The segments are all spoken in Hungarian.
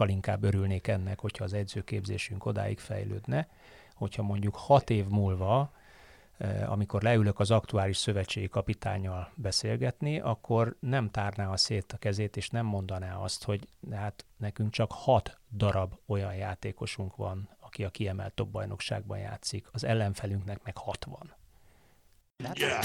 sokkal inkább örülnék ennek, hogyha az edzőképzésünk odáig fejlődne, hogyha mondjuk hat év múlva amikor leülök az aktuális szövetségi kapitányjal beszélgetni, akkor nem tárná a szét a kezét, és nem mondaná azt, hogy hát nekünk csak hat darab olyan játékosunk van, aki a kiemelt top bajnokságban játszik, az ellenfelünknek meg 60. Yeah.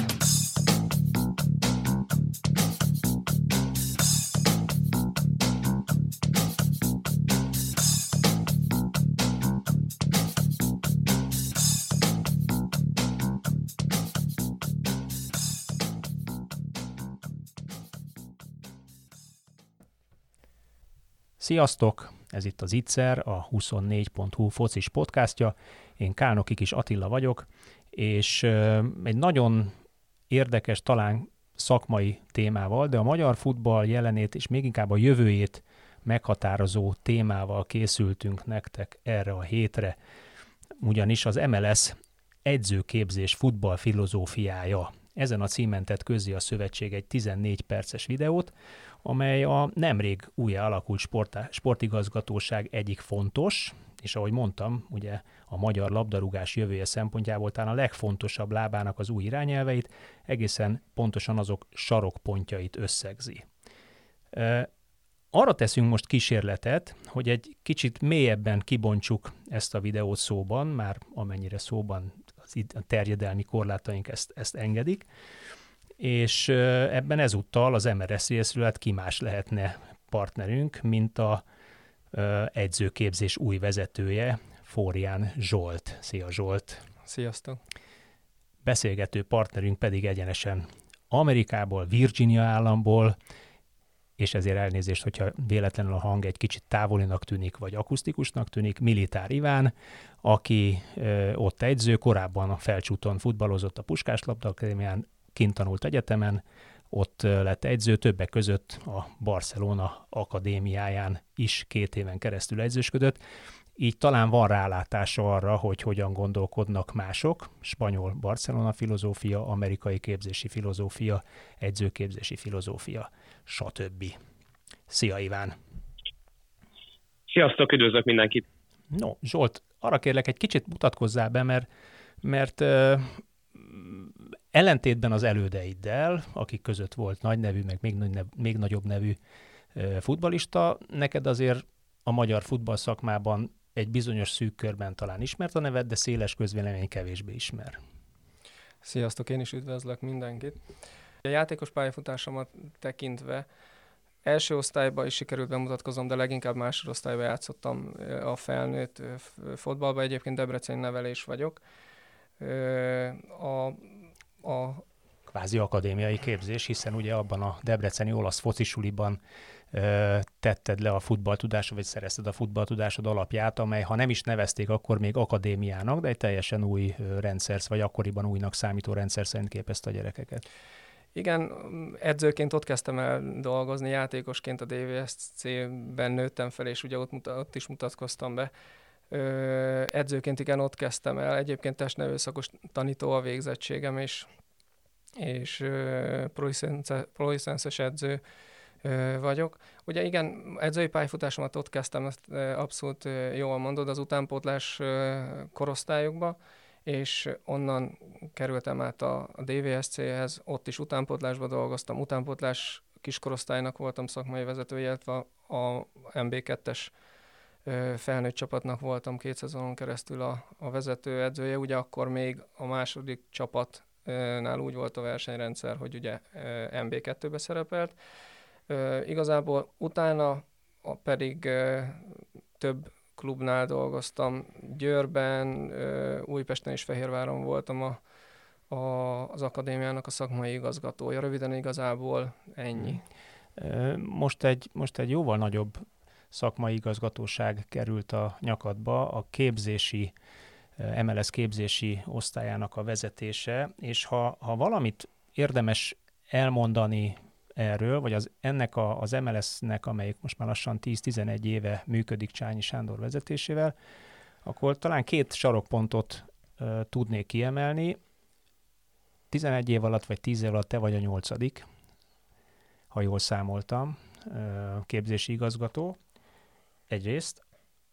Sziasztok! Ez itt az Itzer, a 24.hu focis podcastja. Én Kálnoki Kis Attila vagyok, és egy nagyon érdekes, talán szakmai témával, de a magyar futball jelenét és még inkább a jövőjét meghatározó témával készültünk nektek erre a hétre, ugyanis az MLS edzőképzés futball filozófiája. Ezen a címen tett közé a szövetség egy 14 perces videót, amely a nemrég újra alakult sport, sportigazgatóság egyik fontos, és ahogy mondtam, ugye a magyar labdarúgás jövője szempontjából talán a legfontosabb lábának az új irányelveit, egészen pontosan azok sarokpontjait összegzi. Arra teszünk most kísérletet, hogy egy kicsit mélyebben kibontsuk ezt a videót szóban, már amennyire szóban az a terjedelmi korlátaink ezt, ezt engedik, és ebben ezúttal az MRS részről hát ki más lehetne partnerünk, mint a edzőképzés új vezetője, Fórián Zsolt. Szia Zsolt! Sziasztok! Beszélgető partnerünk pedig egyenesen Amerikából, Virginia államból, és ezért elnézést, hogyha véletlenül a hang egy kicsit távolinak tűnik, vagy akusztikusnak tűnik, Militár Iván, aki ö, ott edző, korábban a felcsúton futballozott a Puskás Labda Akadémián, kint tanult egyetemen, ott lett edző, többek között a Barcelona akadémiáján is két éven keresztül edzősködött, így talán van rálátása arra, hogy hogyan gondolkodnak mások, spanyol Barcelona filozófia, amerikai képzési filozófia, edzőképzési filozófia, stb. Szia Iván! Sziasztok, üdvözlök mindenkit! No, Zsolt, arra kérlek, egy kicsit mutatkozzál be, mert, mert ellentétben az elődeiddel, akik között volt nagy nevű, meg még, nev, még nagyobb nevű futbalista, neked azért a magyar futball szakmában egy bizonyos szűk körben talán ismert a neved, de széles közvélemény kevésbé ismer. Sziasztok, én is üdvözlök mindenkit. A játékos pályafutásomat tekintve első osztályban is sikerült bemutatkozom, de leginkább másodosztályban játszottam a felnőtt fotballba, egyébként Debrecen nevelés vagyok. A a kvázi akadémiai képzés, hiszen ugye abban a debreceni olasz focisuliban ö, tetted le a futballtudásod, vagy szerezted a futballtudásod alapját, amely ha nem is nevezték akkor még akadémiának, de egy teljesen új rendszer, vagy akkoriban újnak számító rendszer szerint képezte a gyerekeket. Igen, edzőként ott kezdtem el dolgozni, játékosként a DVSC-ben nőttem fel, és ugye ott, ott is mutatkoztam be. Ö, edzőként igen, ott kezdtem el. Egyébként testnevelőszakos tanító a végzettségem, és, és prolicences edző ö, vagyok. Ugye igen, edzői pályafutásomat ott kezdtem, ezt abszolút jól mondod, az utánpótlás korosztályokba, és onnan kerültem át a, a DVSC-hez, ott is utánpótlásba dolgoztam, utánpótlás kiskorosztálynak voltam szakmai vezetője, illetve a MB2-es felnőtt csapatnak voltam két szezonon keresztül a, a vezető edzője, ugye akkor még a második csapatnál úgy volt a versenyrendszer, hogy ugye MB2-be szerepelt. Igazából utána pedig több klubnál dolgoztam, Győrben, Újpesten és Fehérváron voltam a, a, az akadémiának a szakmai igazgatója. Röviden igazából ennyi. Most egy, most egy jóval nagyobb szakmai igazgatóság került a nyakadba, a képzési, eh, MLS képzési osztályának a vezetése, és ha, ha valamit érdemes elmondani erről, vagy az, ennek a, az MLS-nek, amelyik most már lassan 10-11 éve működik Csányi Sándor vezetésével, akkor talán két sarokpontot uh, tudnék kiemelni. 11 év alatt, vagy 10 év alatt te vagy a nyolcadik, ha jól számoltam, uh, képzési igazgató egyrészt,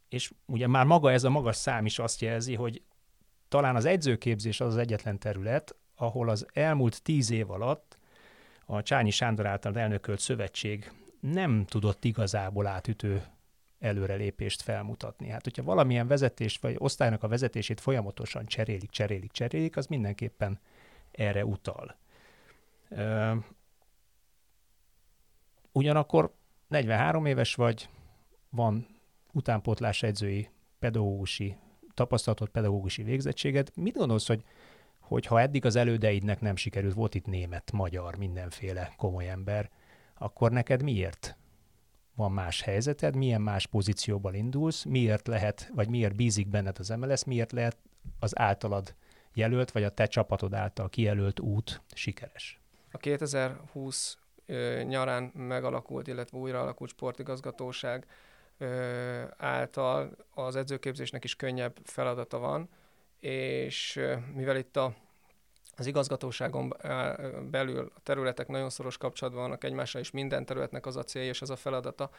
és ugye már maga ez a magas szám is azt jelzi, hogy talán az edzőképzés az az egyetlen terület, ahol az elmúlt tíz év alatt a Csányi Sándor által elnökölt szövetség nem tudott igazából átütő előrelépést felmutatni. Hát, hogyha valamilyen vezetést, vagy osztálynak a vezetését folyamatosan cserélik, cserélik, cserélik, az mindenképpen erre utal. Ugyanakkor 43 éves vagy, van utánpótlás edzői, pedagógusi, tapasztalatot pedagógusi végzettséged. Mit gondolsz, hogy, hogy ha eddig az elődeidnek nem sikerült, volt itt német, magyar, mindenféle komoly ember, akkor neked miért van más helyzeted, milyen más pozícióban indulsz, miért lehet, vagy miért bízik benned az MLS, miért lehet az általad jelölt, vagy a te csapatod által kijelölt út sikeres? A 2020 nyarán megalakult, illetve újra alakult sportigazgatóság által az edzőképzésnek is könnyebb feladata van, és mivel itt a, az igazgatóságon belül a területek nagyon szoros kapcsolatban vannak egymással, és minden területnek az a célja és az a feladata,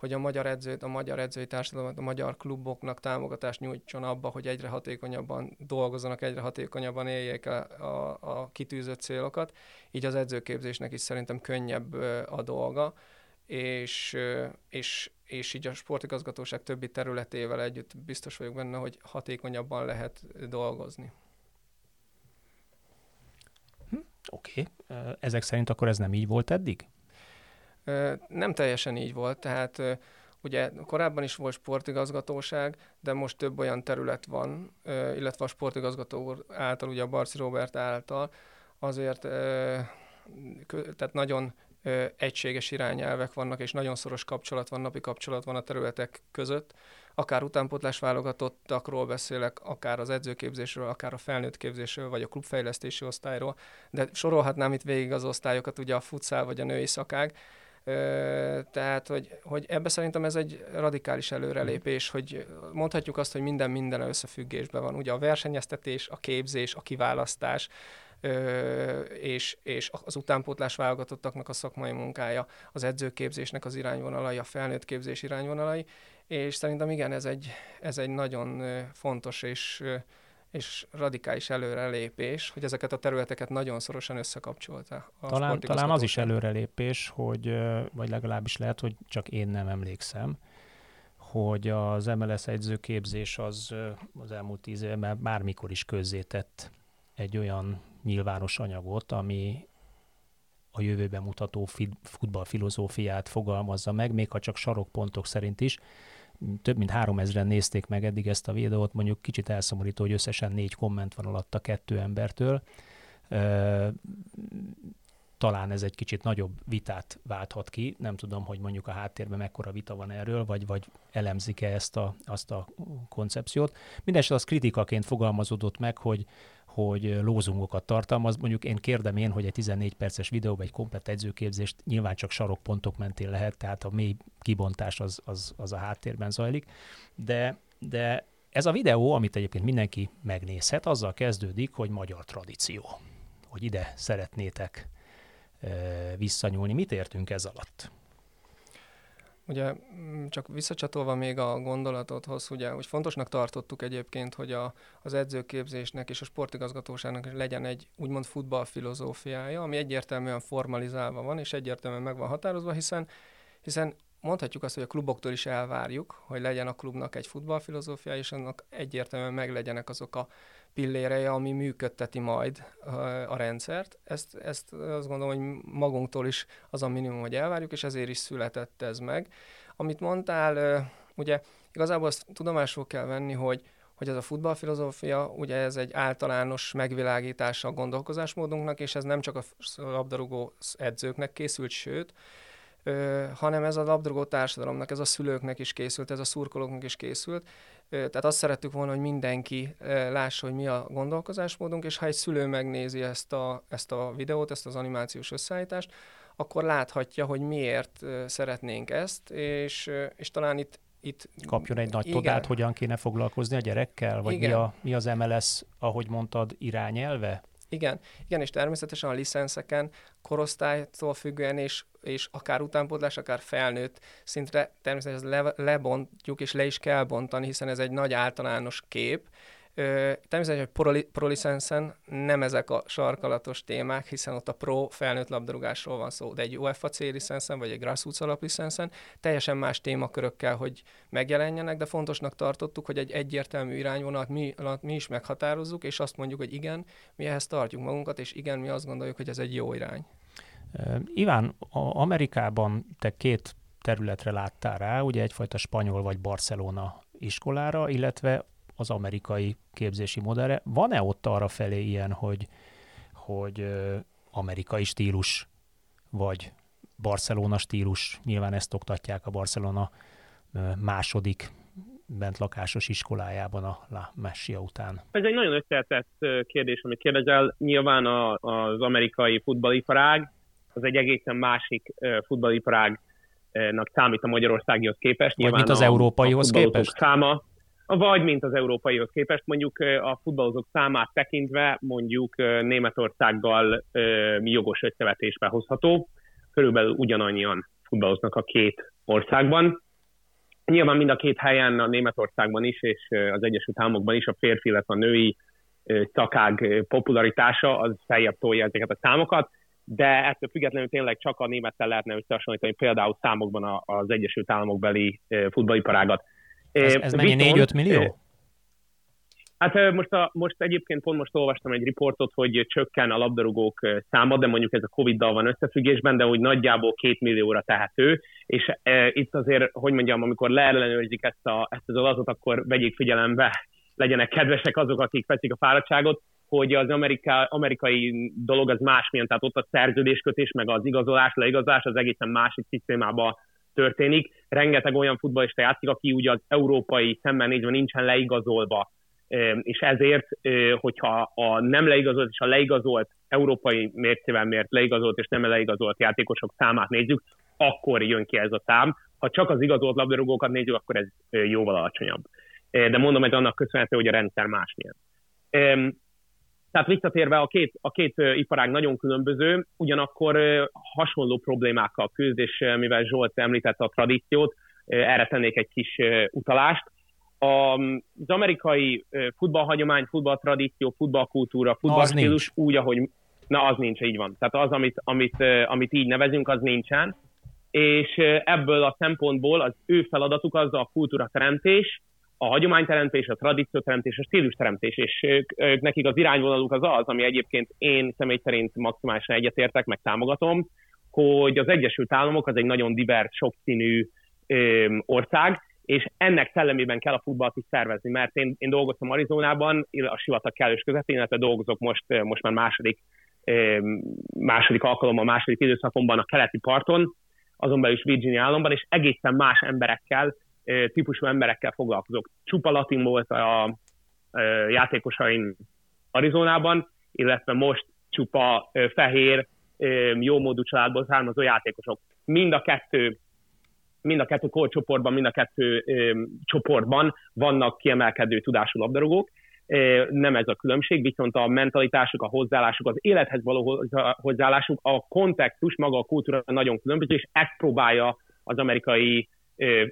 hogy a magyar edzőt, a magyar edzői társadalmat, a magyar kluboknak támogatást nyújtson abba, hogy egyre hatékonyabban dolgozzanak, egyre hatékonyabban éljék a, a, a kitűzött célokat. Így az edzőképzésnek is szerintem könnyebb a dolga, és, és, és így a sportigazgatóság többi területével együtt biztos vagyok benne, hogy hatékonyabban lehet dolgozni. Hm, Oké, okay. ezek szerint akkor ez nem így volt eddig? Nem teljesen így volt, tehát ugye korábban is volt sportigazgatóság, de most több olyan terület van, illetve a sportigazgató által, ugye a Barci Robert által, azért tehát nagyon egységes irányelvek vannak, és nagyon szoros kapcsolat van, napi kapcsolat van a területek között. Akár utánpótlás válogatottakról beszélek, akár az edzőképzésről, akár a felnőtt képzésről, vagy a klubfejlesztési osztályról, de sorolhatnám itt végig az osztályokat, ugye a futszál vagy a női szakág, tehát, hogy, hogy ebbe szerintem ez egy radikális előrelépés, hogy mondhatjuk azt, hogy minden minden összefüggésben van. Ugye a versenyeztetés, a képzés, a kiválasztás, és, és az utánpótlás válogatottaknak a szakmai munkája, az edzőképzésnek az irányvonalai, a felnőtt képzés irányvonalai, és szerintem igen, ez egy, ez egy nagyon fontos és és radikális előrelépés, hogy ezeket a területeket nagyon szorosan összekapcsolta. A talán, talán az is előrelépés, hogy, vagy legalábbis lehet, hogy csak én nem emlékszem, hogy az MLS egyzőképzés az az elmúlt tíz évben bármikor is közzétett egy olyan nyilvános anyagot, ami a jövőben mutató futballfilozófiát fogalmazza meg, még ha csak sarokpontok szerint is, több mint három ezeren nézték meg eddig ezt a videót, mondjuk kicsit elszomorító, hogy összesen négy komment van alatta kettő embertől. Talán ez egy kicsit nagyobb vitát válthat ki. Nem tudom, hogy mondjuk a háttérben mekkora vita van erről, vagy, vagy elemzik-e ezt a, azt a koncepciót. Mindenesetre az kritikaként fogalmazódott meg, hogy, hogy lózungokat tartalmaz. Mondjuk én kérdem én, hogy egy 14 perces videóban egy komplet edzőképzést nyilván csak sarokpontok mentén lehet, tehát a mély kibontás az, az, az a háttérben zajlik, de, de ez a videó, amit egyébként mindenki megnézhet, azzal kezdődik, hogy magyar tradíció, hogy ide szeretnétek visszanyúlni. Mit értünk ez alatt? Ugye mm, csak visszacsatolva még a gondolatodhoz, ugye, hogy fontosnak tartottuk egyébként, hogy a, az edzőképzésnek és a sportigazgatóságnak legyen egy úgymond futballfilozófiája, ami egyértelműen formalizálva van, és egyértelműen meg van határozva, hiszen, hiszen mondhatjuk azt, hogy a kluboktól is elvárjuk, hogy legyen a klubnak egy futballfilozófia, és annak egyértelműen meglegyenek azok a pilléreje, ami működteti majd a rendszert. Ezt, ezt azt gondolom, hogy magunktól is az a minimum, hogy elvárjuk, és ezért is született ez meg. Amit mondtál, ugye igazából azt tudomásul kell venni, hogy hogy ez a futballfilozófia, ugye ez egy általános megvilágítása a gondolkozásmódunknak, és ez nem csak a labdarúgó edzőknek készült, sőt, ö, hanem ez a labdarúgó társadalomnak, ez a szülőknek is készült, ez a szurkolóknak is készült. Ö, tehát azt szerettük volna, hogy mindenki ö, lássa, hogy mi a gondolkozásmódunk, és ha egy szülő megnézi ezt a, ezt a videót, ezt az animációs összeállítást, akkor láthatja, hogy miért szeretnénk ezt, és, és talán itt itt... Kapjon egy nagy igen. todát, hogyan kéne foglalkozni a gyerekkel? Vagy mi, a, mi az MLS, ahogy mondtad, irányelve? Igen, igen, és természetesen a licenszeken korosztálytól függően és, és akár utánpótlás, akár felnőtt szintre természetesen le, lebontjuk, és le is kell bontani, hiszen ez egy nagy általános kép, Természetesen, hogy prolicenszen nem ezek a sarkalatos témák, hiszen ott a pro felnőtt labdarúgásról van szó, de egy UEFA C licenszen, vagy egy grassroots alaplicenszen teljesen más témakörökkel, hogy megjelenjenek, de fontosnak tartottuk, hogy egy egyértelmű irányvonalat mi, mi is meghatározzuk, és azt mondjuk, hogy igen, mi ehhez tartjuk magunkat, és igen, mi azt gondoljuk, hogy ez egy jó irány. Iván, Amerikában te két területre láttál rá, ugye egyfajta spanyol vagy Barcelona iskolára, illetve az amerikai képzési modellre. Van-e ott arra felé ilyen, hogy, hogy amerikai stílus, vagy Barcelona stílus, nyilván ezt oktatják a Barcelona második bentlakásos iskolájában a La Messia után? Ez egy nagyon összetett kérdés, amit kérdezel. Nyilván a, az amerikai futballiparág az egy egészen másik futballiparágnak számít a Magyarországihoz képest. Vagy Nyilván mint az a, európaihoz a képest? Száma, vagy mint az európaihoz képest, mondjuk a futballozók számát tekintve mondjuk Németországgal jogos összevetésbe hozható. Körülbelül ugyanannyian futballoznak a két országban. Nyilván mind a két helyen, a Németországban is és az Egyesült Államokban is a férfi, illetve a női szakág popularitása az feljebb tolja ezeket a számokat, de ettől függetlenül tényleg csak a némettel lehetne összehasonlítani például számokban az Egyesült Államok beli futballiparágat. Ez, ez mennyi, 4-5 millió? Hát most, a, most egyébként pont most olvastam egy riportot, hogy csökken a labdarúgók száma, de mondjuk ez a Covid-dal van összefüggésben, de hogy nagyjából két millióra tehető, és e, itt azért, hogy mondjam, amikor leellenőrzik ezt, a, ezt az adatot, akkor vegyék figyelembe, legyenek kedvesek azok, akik veszik a fáradtságot, hogy az Amerika, amerikai dolog az másmilyen, tehát ott a szerződéskötés, meg az igazolás, leigazolás az egészen másik szisztémában történik. Rengeteg olyan futballista játszik, aki ugye az európai szemmel nézve nincsen leigazolva, és ezért, hogyha a nem leigazolt és a leigazolt európai mércével mért leigazolt és nem leigazolt játékosok számát nézzük, akkor jön ki ez a szám. Ha csak az igazolt labdarúgókat nézzük, akkor ez jóval alacsonyabb. De mondom, ez annak köszönhető, hogy a rendszer másmilyen. Tehát visszatérve a két, a két iparág nagyon különböző, ugyanakkor hasonló problémákkal küzd, és mivel Zsolt említette a tradíciót, erre tennék egy kis utalást. Az amerikai futballhagyomány, futballtradíció, futballkultúra, futballstílus úgy, ahogy na az nincs, így van. Tehát az, amit, amit, amit így nevezünk, az nincsen. És ebből a szempontból az ő feladatuk az a kultúra teremtés, a hagyományteremtés, a tradícióteremtés, a stílusteremtés, és ők, ők, nekik az irányvonaluk az az, ami egyébként én személy szerint maximálisan egyetértek, meg támogatom, hogy az Egyesült Államok az egy nagyon divers, sokszínű ö, ország, és ennek szellemében kell a futballt is szervezni, mert én, én dolgoztam Arizonában, a sivatag kellős közepén, illetve dolgozok most, most már második, második alkalommal, második időszakomban a keleti parton, azon belül is Virginia államban, és egészen más emberekkel típusú emberekkel foglalkozok. Csupa latin volt a játékosaim Arizonában, illetve most csupa fehér, jómódú családból származó játékosok. Mind a kettő mind a kettő korcsoportban, mind a kettő ö, csoportban vannak kiemelkedő tudású labdarúgók. Ö, nem ez a különbség, viszont a mentalitásuk, a hozzáállásuk, az élethez való hozzáállásuk, a kontextus, maga a kultúra nagyon különböző, és ezt próbálja az amerikai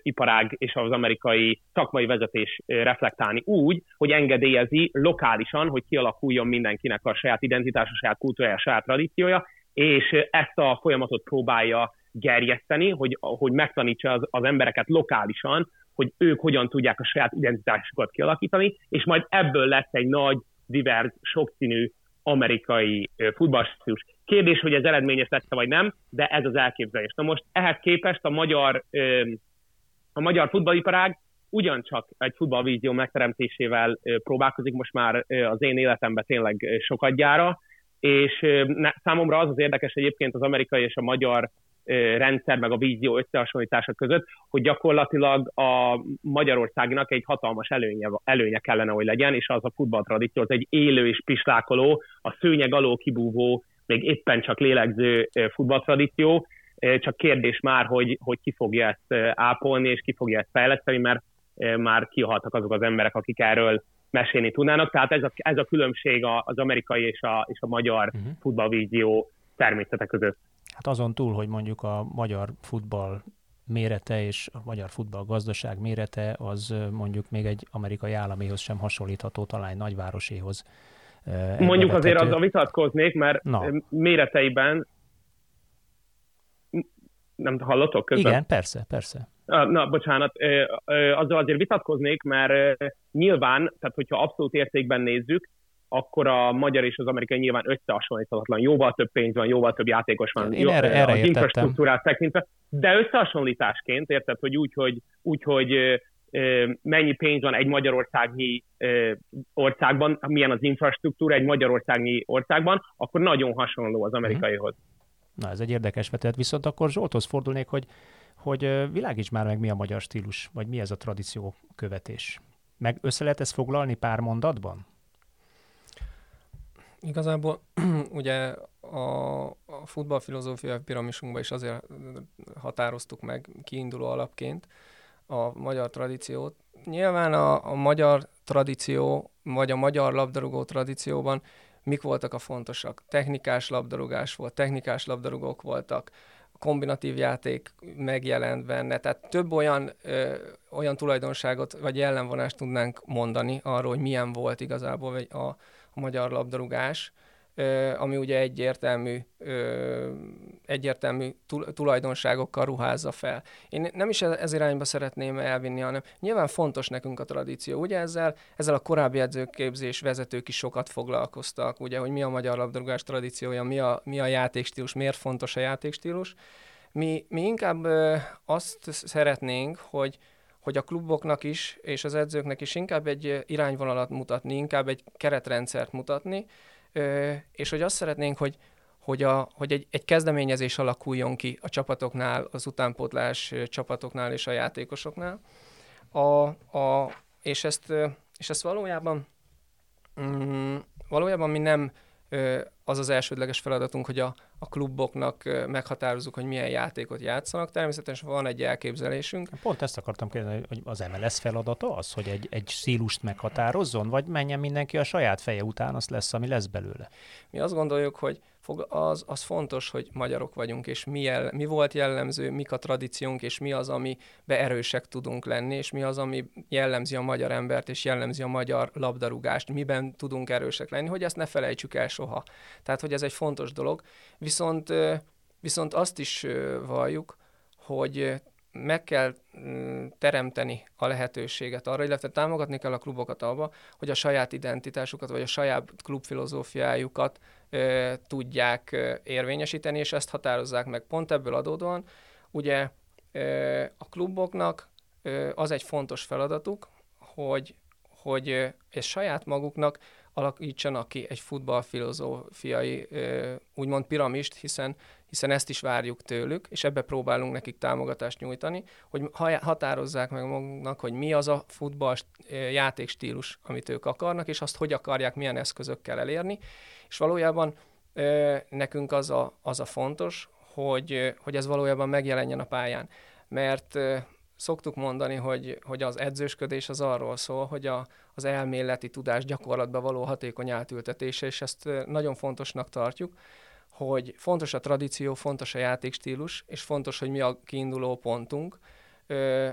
iparág és az amerikai szakmai vezetés reflektálni úgy, hogy engedélyezi lokálisan, hogy kialakuljon mindenkinek a saját identitása, saját kultúrája, saját tradíciója, és ezt a folyamatot próbálja gerjeszteni, hogy, hogy megtanítsa az, az embereket lokálisan, hogy ők hogyan tudják a saját identitásukat kialakítani, és majd ebből lesz egy nagy, divers, sokszínű amerikai futballstílus. Kérdés, hogy ez eredményes lesz vagy nem, de ez az elképzelés. Na most ehhez képest a magyar a magyar futballiparág ugyancsak egy futballvízió megteremtésével próbálkozik most már az én életemben tényleg sokadjára, és számomra az az érdekes egyébként az amerikai és a magyar rendszer, meg a vízió összehasonlítása között, hogy gyakorlatilag a Magyarországnak egy hatalmas előnye, előnye kellene, hogy legyen, és az a futballtradíció, az egy élő és pislákoló, a szőnyeg alól kibúvó, még éppen csak lélegző futballtradíció, csak kérdés már, hogy, hogy ki fogja ezt ápolni, és ki fogja ezt fejleszteni, mert már kihaltak azok az emberek, akik erről mesélni tudnának. Tehát ez a, ez a különbség az amerikai és a, és a magyar uh-huh. futballvízió természete között. Hát azon túl, hogy mondjuk a magyar futball mérete és a magyar futball gazdaság mérete az mondjuk még egy amerikai államéhoz sem hasonlítható, talán nagyvároséhoz. Mondjuk azért azzal vitatkoznék, mert Na. méreteiben nem hallotok közben? Igen, persze, persze. Na, bocsánat, azzal azért vitatkoznék, mert nyilván, tehát hogyha abszolút értékben nézzük, akkor a magyar és az amerikai nyilván összehasonlíthatatlan. Jóval több pénz van, jóval több játékos van Én erre, erre az infrastruktúrát tekintve, de összehasonlításként, érted, hogy úgy, hogy, úgy, hogy mennyi pénz van egy magyarországnyi országban, milyen az infrastruktúra egy magyarországnyi országban, akkor nagyon hasonló az amerikaihoz. Na, ez egy érdekes vetület. Viszont akkor Zsolthoz fordulnék, hogy, hogy világíts már meg, mi a magyar stílus, vagy mi ez a tradíció követés. Meg össze lehet ezt foglalni pár mondatban? Igazából ugye a, a futballfilozófia piramisunkban is azért határoztuk meg kiinduló alapként a magyar tradíciót. Nyilván a, a magyar tradíció, vagy a magyar labdarúgó tradícióban mik voltak a fontosak? Technikás labdarúgás volt, technikás labdarúgók voltak, kombinatív játék megjelent benne, tehát több olyan, ö, olyan tulajdonságot vagy jellemvonást tudnánk mondani arról, hogy milyen volt igazából a, a magyar labdarúgás, ami ugye egyértelmű, egyértelmű tulajdonságokkal ruházza fel. Én nem is ez irányba szeretném elvinni, hanem nyilván fontos nekünk a tradíció. Ugye ezzel, ezzel a korábbi edzőképzés vezetők is sokat foglalkoztak, ugye, hogy mi a magyar labdarúgás tradíciója, mi a, mi a játékstílus, miért fontos a játékstílus. Mi, mi inkább azt szeretnénk, hogy, hogy a kluboknak is, és az edzőknek is inkább egy irányvonalat mutatni, inkább egy keretrendszert mutatni, és hogy azt szeretnénk, hogy, hogy, a, hogy egy, egy kezdeményezés alakuljon ki a csapatoknál, az utánpótlás csapatoknál és a játékosoknál. A, a, és, ezt, és ezt valójában, mm, valójában mi nem az az elsődleges feladatunk, hogy a, a kluboknak meghatározzuk, hogy milyen játékot játszanak. Természetesen van egy elképzelésünk. Pont ezt akartam kérdezni, hogy az MLS feladata az, hogy egy, egy szílust meghatározzon, vagy menjen mindenki a saját feje után, az lesz, ami lesz belőle? Mi azt gondoljuk, hogy fog, az, az fontos, hogy magyarok vagyunk, és mi, jel, mi volt jellemző, mik a tradíciónk, és mi az, ami erősek tudunk lenni, és mi az, ami jellemzi a magyar embert, és jellemzi a magyar labdarúgást, miben tudunk erősek lenni, hogy ezt ne felejtsük el soha. Tehát, hogy ez egy fontos dolog. Viszont, viszont azt is valljuk, hogy meg kell mm, teremteni a lehetőséget arra, illetve támogatni kell a klubokat abba, hogy a saját identitásukat, vagy a saját klubfilozófiájukat e, tudják érvényesíteni, és ezt határozzák meg. Pont ebből adódóan, ugye e, a kluboknak e, az egy fontos feladatuk, hogy, hogy és saját maguknak alakítsanak ki egy futballfilozófiai úgymond piramist, hiszen, hiszen ezt is várjuk tőlük, és ebbe próbálunk nekik támogatást nyújtani, hogy határozzák meg maguknak, hogy mi az a futball játékstílus, amit ők akarnak, és azt hogy akarják, milyen eszközökkel elérni, és valójában nekünk az a, az a fontos, hogy, hogy ez valójában megjelenjen a pályán. Mert szoktuk mondani, hogy, hogy az edzősködés az arról szól, hogy a, az elméleti tudás gyakorlatba való hatékony átültetése, és ezt nagyon fontosnak tartjuk, hogy fontos a tradíció, fontos a játékstílus, és fontos, hogy mi a kiinduló pontunk,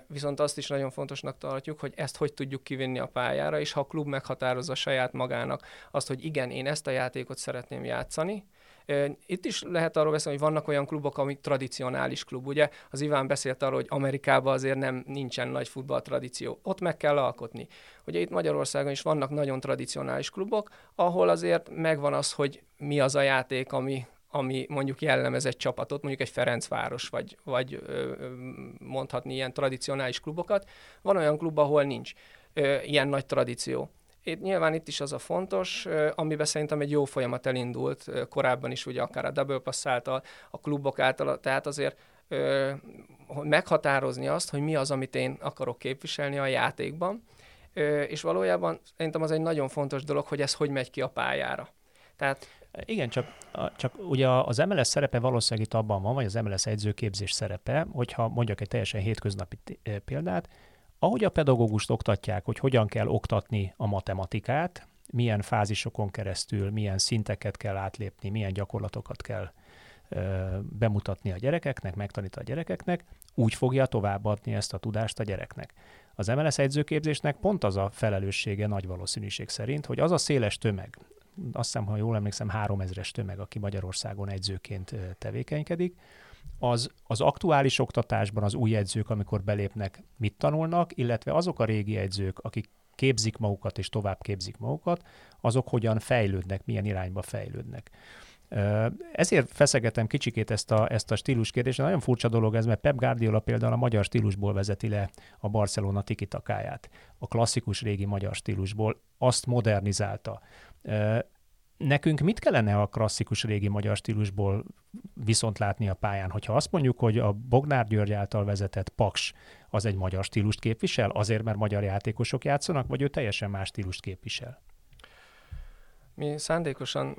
viszont azt is nagyon fontosnak tartjuk, hogy ezt hogy tudjuk kivinni a pályára, és ha a klub meghatározza saját magának azt, hogy igen, én ezt a játékot szeretném játszani, itt is lehet arról beszélni, hogy vannak olyan klubok, amik tradicionális klub. Ugye az Iván beszélt arról, hogy Amerikában azért nem nincsen nagy futball tradíció. Ott meg kell alkotni. Ugye itt Magyarországon is vannak nagyon tradicionális klubok, ahol azért megvan az, hogy mi az a játék, ami, ami mondjuk jellemez egy csapatot, mondjuk egy Ferencváros, vagy, vagy mondhatni ilyen tradicionális klubokat. Van olyan klub, ahol nincs ilyen nagy tradíció. Itt, nyilván itt is az a fontos, amiben szerintem egy jó folyamat elindult korábban is, ugye akár a Double Pass által, a klubok által, tehát azért meghatározni azt, hogy mi az, amit én akarok képviselni a játékban, és valójában szerintem az egy nagyon fontos dolog, hogy ez hogy megy ki a pályára. Tehát igen, csak, csak ugye az MLS szerepe valószínűleg itt abban van, vagy az MLS edzőképzés szerepe, hogyha mondjak egy teljesen hétköznapi példát, ahogy a pedagógust oktatják, hogy hogyan kell oktatni a matematikát, milyen fázisokon keresztül, milyen szinteket kell átlépni, milyen gyakorlatokat kell ö, bemutatni a gyerekeknek, megtanítani a gyerekeknek, úgy fogja továbbadni ezt a tudást a gyereknek. Az MLS edzőképzésnek pont az a felelőssége nagy valószínűség szerint, hogy az a széles tömeg, azt hiszem, ha jól emlékszem, 3000-es tömeg, aki Magyarországon edzőként tevékenykedik, az, az aktuális oktatásban az új edzők, amikor belépnek, mit tanulnak, illetve azok a régi edzők, akik képzik magukat és tovább képzik magukat, azok hogyan fejlődnek, milyen irányba fejlődnek. Ezért feszegetem kicsikét ezt a, ezt a stílus kérdést. Nagyon furcsa dolog ez, mert Pep Guardiola például a magyar stílusból vezeti le a Barcelona tikitakáját. A klasszikus régi magyar stílusból azt modernizálta. Nekünk mit kellene a klasszikus régi magyar stílusból viszont látni a pályán? Hogyha azt mondjuk, hogy a Bognár György által vezetett Paks az egy magyar stílust képvisel, azért, mert magyar játékosok játszanak, vagy ő teljesen más stílust képvisel? Mi szándékosan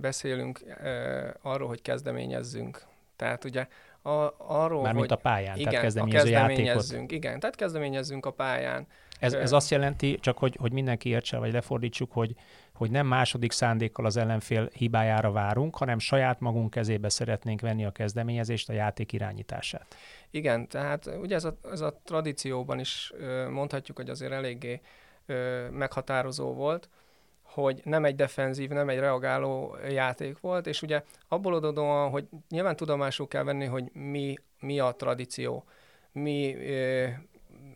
beszélünk e, arról, hogy kezdeményezzünk. Tehát ugye a, arról, Mármint hogy... a pályán, igen, tehát kezdeményező kezdeményezzünk, Igen, tehát kezdeményezzünk a pályán. Ez, ez azt jelenti, csak hogy, hogy mindenki értse, vagy lefordítsuk, hogy, hogy nem második szándékkal az ellenfél hibájára várunk, hanem saját magunk kezébe szeretnénk venni a kezdeményezést, a játék irányítását. Igen, tehát ugye ez a, ez a tradícióban is mondhatjuk, hogy azért eléggé meghatározó volt, hogy nem egy defenzív, nem egy reagáló játék volt, és ugye abból adódóan, hogy nyilván tudomásul kell venni, hogy mi, mi a tradíció, mi,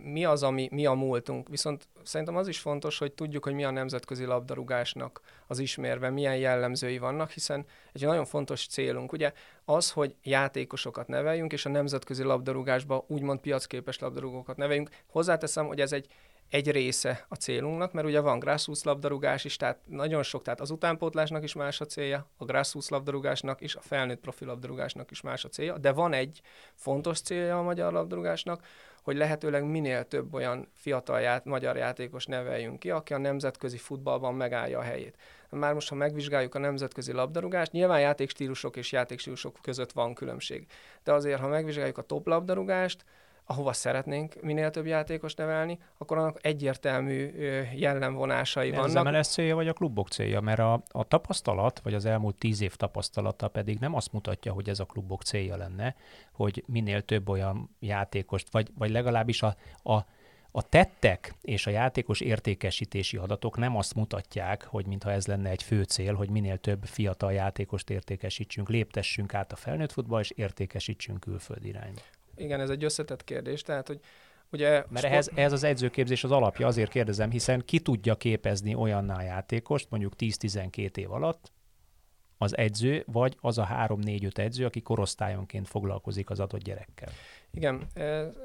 mi az, ami mi a múltunk. Viszont szerintem az is fontos, hogy tudjuk, hogy mi a nemzetközi labdarúgásnak az ismérve, milyen jellemzői vannak, hiszen egy nagyon fontos célunk, ugye az, hogy játékosokat neveljünk, és a nemzetközi labdarúgásba úgymond piacképes labdarúgókat neveljünk. Hozzáteszem, hogy ez egy egy része a célunknak, mert ugye van grassroots labdarúgás is, tehát nagyon sok, tehát az utánpótlásnak is más a célja, a grassroots labdarúgásnak is, a felnőtt profi labdarúgásnak is más a célja, de van egy fontos célja a magyar labdarúgásnak, hogy lehetőleg minél több olyan fiatal ját, magyar játékos neveljünk ki, aki a nemzetközi futballban megállja a helyét. Már most, ha megvizsgáljuk a nemzetközi labdarúgást, nyilván játékstílusok és játékstílusok között van különbség. De azért, ha megvizsgáljuk a top labdarúgást, ahova szeretnénk minél több játékos nevelni, akkor annak egyértelmű jellemvonásai vannak. Ez MLS célja, vagy a klubok célja? Mert a, a tapasztalat, vagy az elmúlt tíz év tapasztalata pedig nem azt mutatja, hogy ez a klubok célja lenne, hogy minél több olyan játékost, vagy, vagy legalábbis a, a, a tettek és a játékos értékesítési adatok nem azt mutatják, hogy mintha ez lenne egy fő cél, hogy minél több fiatal játékost értékesítsünk, léptessünk át a felnőtt futball, és értékesítsünk külföldi irányba igen, ez egy összetett kérdés, tehát hogy Ugye, Mert sport... ehhez, ehhez az edzőképzés az alapja, azért kérdezem, hiszen ki tudja képezni olyanná játékost, mondjuk 10-12 év alatt, az edző, vagy az a 3-4-5 edző, aki korosztályonként foglalkozik az adott gyerekkel. Igen,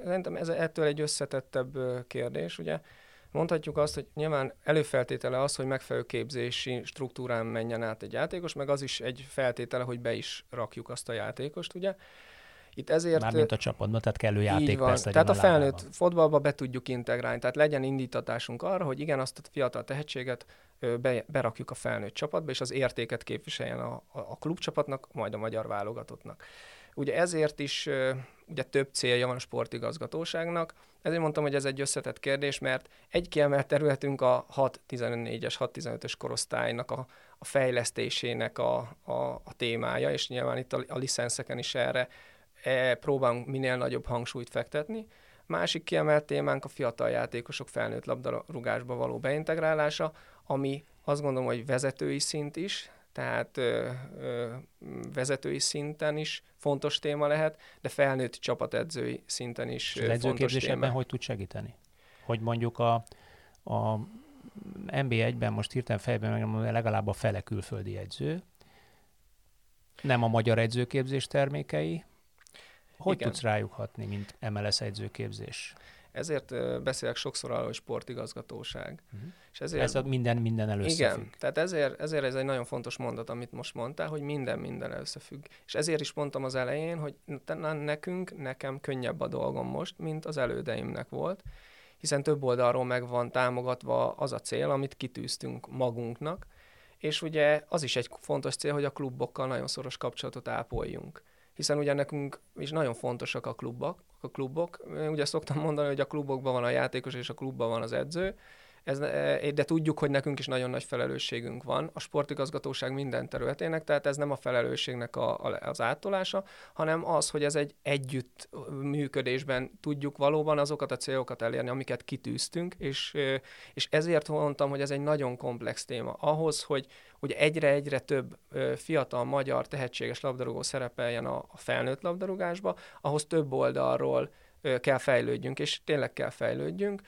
szerintem ez ettől egy összetettebb kérdés, ugye. Mondhatjuk azt, hogy nyilván előfeltétele az, hogy megfelelő képzési struktúrán menjen át egy játékos, meg az is egy feltétele, hogy be is rakjuk azt a játékost, ugye. Itt ezért... Mármint a csapatban, tehát kellő játék van. Tehát a, a felnőtt fotballba be tudjuk integrálni, tehát legyen indítatásunk arra, hogy igen, azt a fiatal tehetséget be, berakjuk a felnőtt csapatba, és az értéket képviseljen a, a, a klubcsapatnak, majd a magyar válogatottnak. Ugye ezért is ugye több célja van a sportigazgatóságnak, ezért mondtam, hogy ez egy összetett kérdés, mert egy kiemelt területünk a 6-14-es, 6-15-ös korosztálynak a, a fejlesztésének a, a, a témája, és nyilván itt a, a licenszeken is erre próbálunk minél nagyobb hangsúlyt fektetni. Másik kiemelt témánk a fiatal játékosok felnőtt labdarúgásba való beintegrálása, ami azt gondolom, hogy vezetői szint is, tehát ö, ö, vezetői szinten is fontos téma lehet, de felnőtt csapatedzői szinten is És fontos téma. ebben hogy tud segíteni? Hogy mondjuk a, a NB1-ben most hirtelen fejben megmondom, legalább a fele külföldi edző, nem a magyar edzőképzés termékei, hogy Igen. tudsz rájuk hatni, mint MLS edzőképzés? Ezért beszélek sokszor arról, hogy sportigazgatóság. Uh-huh. És ezért, ez a minden minden előszöfügg. Igen, tehát ezért, ezért ez egy nagyon fontos mondat, amit most mondtál, hogy minden minden összefügg. És ezért is mondtam az elején, hogy nekünk, nekem könnyebb a dolgom most, mint az elődeimnek volt, hiszen több oldalról meg van támogatva az a cél, amit kitűztünk magunknak, és ugye az is egy fontos cél, hogy a klubokkal nagyon szoros kapcsolatot ápoljunk hiszen ugye nekünk is nagyon fontosak a klubok, a klubok. Ugye szoktam mondani, hogy a klubokban van a játékos és a klubban van az edző, ez, e, de tudjuk, hogy nekünk is nagyon nagy felelősségünk van a sportigazgatóság minden területének, tehát ez nem a felelősségnek a, a, az áttolása, hanem az, hogy ez egy együtt működésben tudjuk valóban azokat a célokat elérni, amiket kitűztünk, és, és ezért mondtam, hogy ez egy nagyon komplex téma. Ahhoz, hogy, hogy egyre-egyre több fiatal magyar tehetséges labdarúgó szerepeljen a, a felnőtt labdarúgásba, ahhoz több oldalról kell fejlődjünk, és tényleg kell fejlődjünk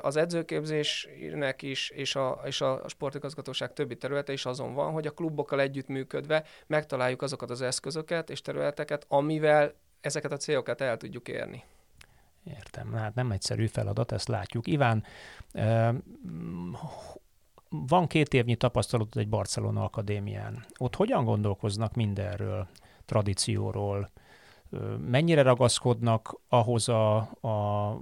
az edzőképzésnek is, és a, és a sportigazgatóság többi területe is azon van, hogy a klubokkal együttműködve megtaláljuk azokat az eszközöket és területeket, amivel ezeket a célokat el tudjuk érni. Értem, hát nem egyszerű feladat, ezt látjuk. Iván, van két évnyi tapasztalatod egy Barcelona Akadémián. Ott hogyan gondolkoznak mindenről, tradícióról, mennyire ragaszkodnak ahhoz a, a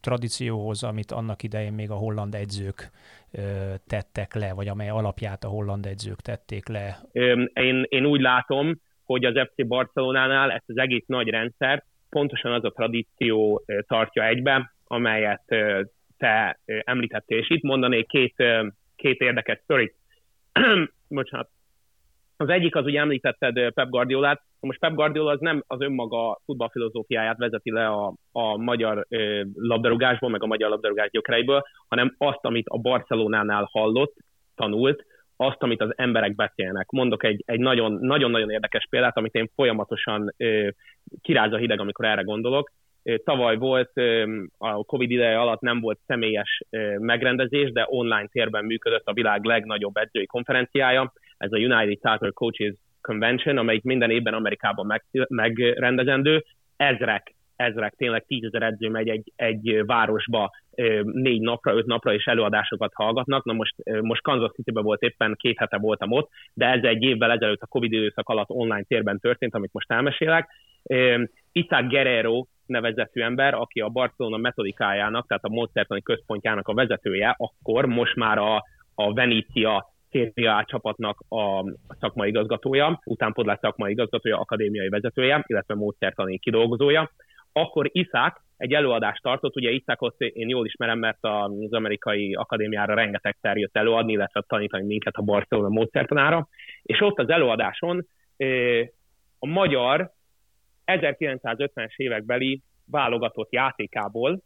tradícióhoz, amit annak idején még a holland edzők tettek le, vagy amely alapját a holland edzők tették le? Én, én úgy látom, hogy az FC Barcelonánál ezt az egész nagy rendszer pontosan az a tradíció tartja egybe, amelyet te említettél. És itt mondanék két, két érdekes sztorit. Bocsánat. Az egyik az, hogy említetted Pep Guardiolát, most Pep Guardiola az nem az önmaga futballfilozófiáját vezeti le a, a magyar ö, labdarúgásból, meg a magyar labdarúgás gyökereiből, hanem azt, amit a Barcelonánál hallott, tanult, azt, amit az emberek beszélnek. Mondok egy, egy nagyon, nagyon-nagyon érdekes példát, amit én folyamatosan ö, kiráz a hideg, amikor erre gondolok. Tavaly volt, a Covid ideje alatt nem volt személyes megrendezés, de online térben működött a világ legnagyobb edzői konferenciája. Ez a United Charter Coaches Convention, amelyik minden évben Amerikában meg, megrendezendő. Ezrek, ezrek, tényleg tízezer edző megy egy, egy városba négy napra, öt napra, és előadásokat hallgatnak. Na most, most Kansas City-ben volt éppen, két hete voltam ott, de ez egy évvel ezelőtt a Covid időszak alatt online térben történt, amit most elmesélek. Isaac Guerrero nevezetű ember, aki a Barcelona metodikájának, tehát a módszertani központjának a vezetője, akkor most már a, a Venícia Széria csapatnak a szakmai igazgatója, utánpodlás szakmai igazgatója, akadémiai vezetője, illetve módszertani kidolgozója. Akkor Iszák egy előadást tartott, ugye Iszákot én jól ismerem, mert az amerikai akadémiára rengeteg jött előadni, illetve tanítani minket a Barcelona módszertanára, és ott az előadáson a magyar 1950-es évekbeli válogatott játékából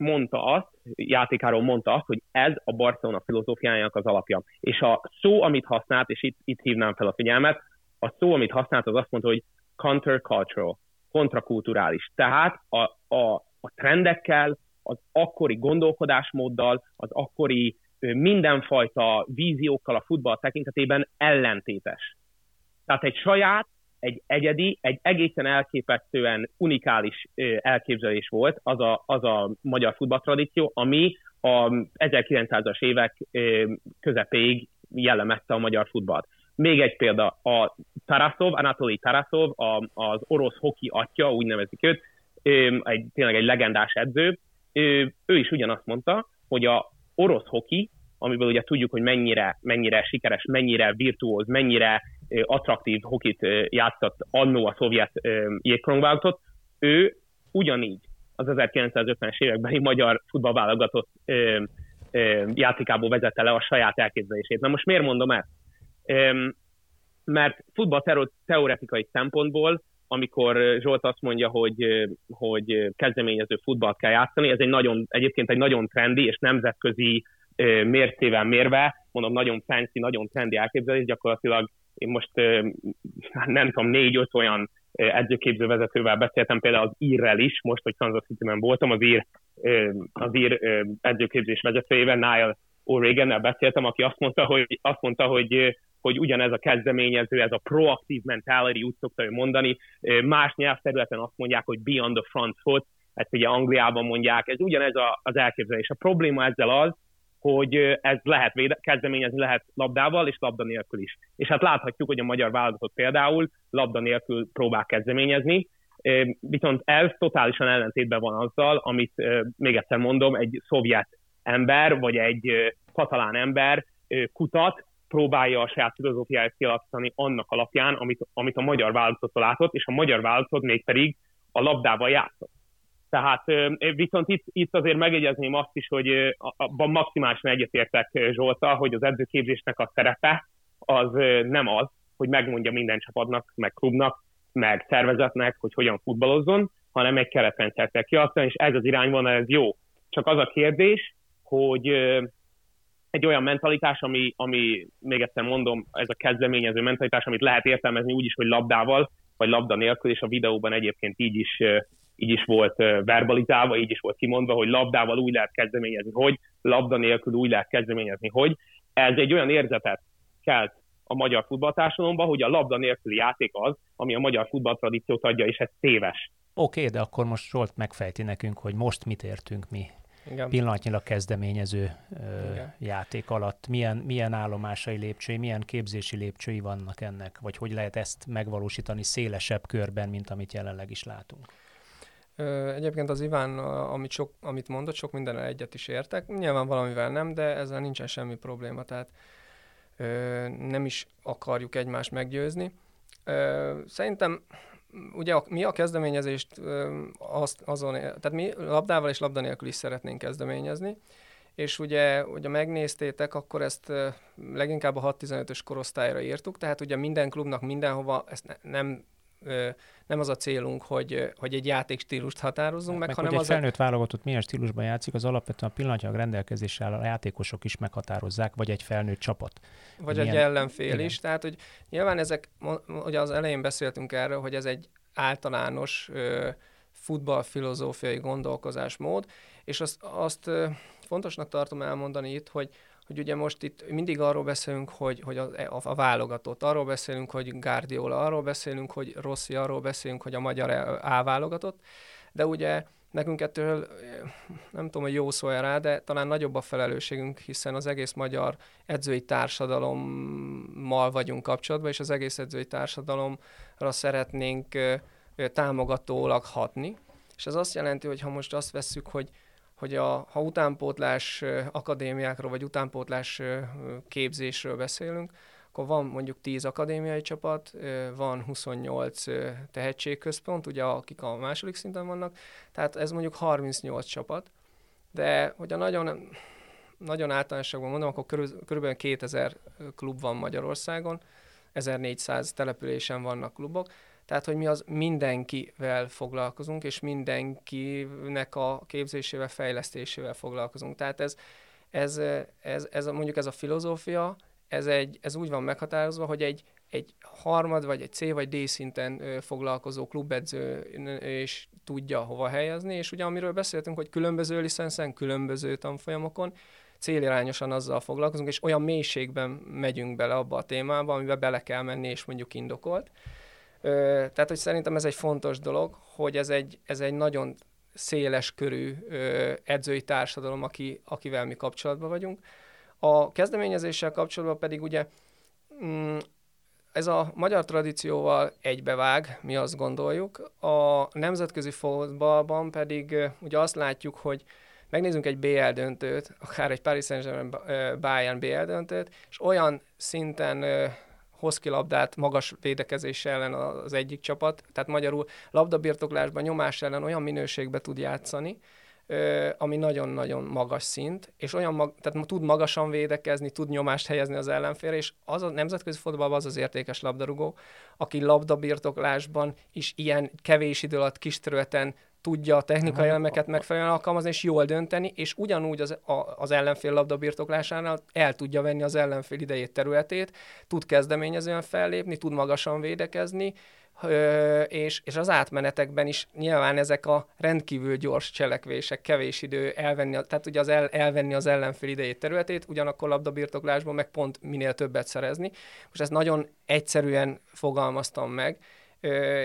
mondta azt, játékáról mondta azt, hogy ez a Barcelona filozófiájának az alapja. És a szó, amit használt, és itt, itt hívnám fel a figyelmet, a szó, amit használt, az azt mondta, hogy countercultural, kontrakulturális. Tehát a, a, a trendekkel, az akkori gondolkodásmóddal, az akkori mindenfajta víziókkal a futball tekintetében ellentétes. Tehát egy saját, egy egyedi, egy egészen elképesztően unikális elképzelés volt az a, az a magyar futballtradíció, ami a 1900-as évek közepéig jellemezte a magyar futballt. Még egy példa, a Tarasov, Anatoli Tarasov, a, az orosz hoki atya, úgy nevezik őt, egy, tényleg egy legendás edző, ő, ő is ugyanazt mondta, hogy a orosz hoki, amiből ugye tudjuk, hogy mennyire, mennyire sikeres, mennyire virtuóz, mennyire attraktív hokit játszott annó a szovjet jégkorongválogatott, ő ugyanígy az 1950-es évekbeni magyar futballválogatott játékából vezette le a saját elképzelését. Na most miért mondom ezt? Mert futball teoretikai szempontból, amikor Zsolt azt mondja, hogy, hogy kezdeményező futballt kell játszani, ez egy nagyon, egyébként egy nagyon trendi és nemzetközi mércével mérve, mondom, nagyon fancy, nagyon trendi elképzelés, gyakorlatilag én most nem tudom, négy-öt olyan edzőképző vezetővel beszéltem, például az írrel is, most, hogy Kansas City-ben voltam, az ír, az ír edzőképzés vezetőjével, Niall oregon beszéltem, aki azt mondta, hogy, azt mondta, hogy hogy ugyanez a kezdeményező, ez a proaktív mentality, úgy szokta ő mondani, más nyelvterületen azt mondják, hogy be on the front foot, ezt ugye Angliában mondják, ez ugyanez a, az elképzelés. A probléma ezzel az, hogy ez lehet véde, kezdeményezni lehet labdával és labda nélkül is. És hát láthatjuk, hogy a magyar válogatott például labda nélkül próbál kezdeményezni, viszont ez totálisan ellentétben van azzal, amit még egyszer mondom, egy szovjet ember, vagy egy katalán ember kutat, próbálja a saját filozófiáját kialakítani annak alapján, amit, amit a magyar válogatott látott, és a magyar válogatott mégpedig a labdával játszott. Tehát viszont itt, itt azért megjegyezném azt is, hogy abban maximálisan egyetértek Zsolta, hogy az edzőképzésnek a szerepe az nem az, hogy megmondja minden csapatnak, meg klubnak, meg szervezetnek, hogy hogyan futballozzon, hanem egy keretrendszert kell kialakítani, és ez az irányvonal, ez jó. Csak az a kérdés, hogy egy olyan mentalitás, ami, ami, még egyszer mondom, ez a kezdeményező mentalitás, amit lehet értelmezni úgy is, hogy labdával, vagy labda nélkül, és a videóban egyébként így is, így is volt verbalizálva, így is volt kimondva, hogy labdával úgy lehet kezdeményezni, hogy labda nélkül úgy lehet kezdeményezni, hogy ez egy olyan érzetet kelt a magyar futballtársadalomban, hogy a labda nélküli játék az, ami a magyar futballtradíciót adja, és ez téves. Oké, okay, de akkor most Zsolt megfejti nekünk, hogy most mit értünk mi Igen. pillanatnyilag kezdeményező Igen. játék alatt. Milyen, milyen állomásai lépcsői, milyen képzési lépcsői vannak ennek, vagy hogy lehet ezt megvalósítani szélesebb körben, mint amit jelenleg is látunk? Egyébként az Iván, amit, sok, amit mondott, sok mindenre egyet is értek. Nyilván valamivel nem, de ezzel nincsen semmi probléma, tehát nem is akarjuk egymást meggyőzni. Szerintem ugye mi a kezdeményezést azt, azon, tehát mi labdával és labda nélkül is szeretnénk kezdeményezni, és ugye, ugye megnéztétek, akkor ezt leginkább a 6-15-ös korosztályra írtuk, tehát ugye minden klubnak mindenhova ezt ne, nem nem az a célunk, hogy, hogy egy játékstílust határozzunk meg, meg hanem hogy egy az felnőtt a... válogatott milyen stílusban játszik, az alapvetően a pillanatnyilag rendelkezésre áll a játékosok is meghatározzák, vagy egy felnőtt csapat. Vagy milyen... egy ellenfél Igen. is. Tehát, hogy nyilván ezek, ugye az elején beszéltünk erről, hogy ez egy általános futballfilozófiai gondolkozásmód, és azt, azt fontosnak tartom elmondani itt, hogy hogy ugye most itt mindig arról beszélünk, hogy, hogy a, a, a válogatott, arról beszélünk, hogy Guardiola, arról beszélünk, hogy Rossi, arról beszélünk, hogy a magyar A válogatott, de ugye nekünk ettől nem tudom, hogy jó szó rá, de talán nagyobb a felelősségünk, hiszen az egész magyar edzői társadalommal vagyunk kapcsolatban, és az egész edzői társadalomra szeretnénk támogatólag hatni. És ez azt jelenti, hogy ha most azt vesszük, hogy hogy a, ha utánpótlás akadémiákról vagy utánpótlás képzésről beszélünk, akkor van mondjuk 10 akadémiai csapat, van 28 tehetségközpont, ugye akik a második szinten vannak, tehát ez mondjuk 38 csapat, de hogyha nagyon, nagyon általánosságban mondom, akkor körül, körülbelül 2000 klub van Magyarországon, 1400 településen vannak klubok, tehát, hogy mi az mindenkivel foglalkozunk, és mindenkinek a képzésével, fejlesztésével foglalkozunk. Tehát ez, ez, ez, ez mondjuk ez a filozófia, ez, egy, ez úgy van meghatározva, hogy egy, egy harmad, vagy egy C, vagy D szinten foglalkozó klubedző és tudja hova helyezni, és ugye amiről beszéltünk, hogy különböző licenszen, különböző tanfolyamokon, célirányosan azzal foglalkozunk, és olyan mélységben megyünk bele abba a témába, amiben bele kell menni, és mondjuk indokolt. Tehát, hogy szerintem ez egy fontos dolog, hogy ez egy, ez egy nagyon széles körű edzői társadalom, aki, akivel mi kapcsolatban vagyunk. A kezdeményezéssel kapcsolatban pedig ugye mm, ez a magyar tradícióval egybevág, mi azt gondoljuk. A nemzetközi fotballban pedig ugye azt látjuk, hogy megnézzünk egy BL döntőt, akár egy Paris Saint-Germain Bayern BL döntőt, és olyan szinten hoz ki labdát magas védekezés ellen az egyik csapat, tehát magyarul labdabirtoklásban nyomás ellen olyan minőségbe tud játszani, ami nagyon-nagyon magas szint, és olyan mag, tehát tud magasan védekezni, tud nyomást helyezni az ellenfélre, és az a nemzetközi fotballban az az értékes labdarúgó, aki labdabirtoklásban is ilyen kevés idő alatt kis területen tudja a technikai elemeket megfelelően alkalmazni, és jól dönteni, és ugyanúgy az, a, az ellenfél labda birtoklásánál el tudja venni az ellenfél idejét, területét, tud kezdeményezően fellépni, tud magasan védekezni, és, és az átmenetekben is nyilván ezek a rendkívül gyors cselekvések, kevés idő elvenni, tehát ugye az el, elvenni az ellenfél idejét, területét, ugyanakkor labdabirtoklásban meg pont minél többet szerezni. Most ezt nagyon egyszerűen fogalmaztam meg,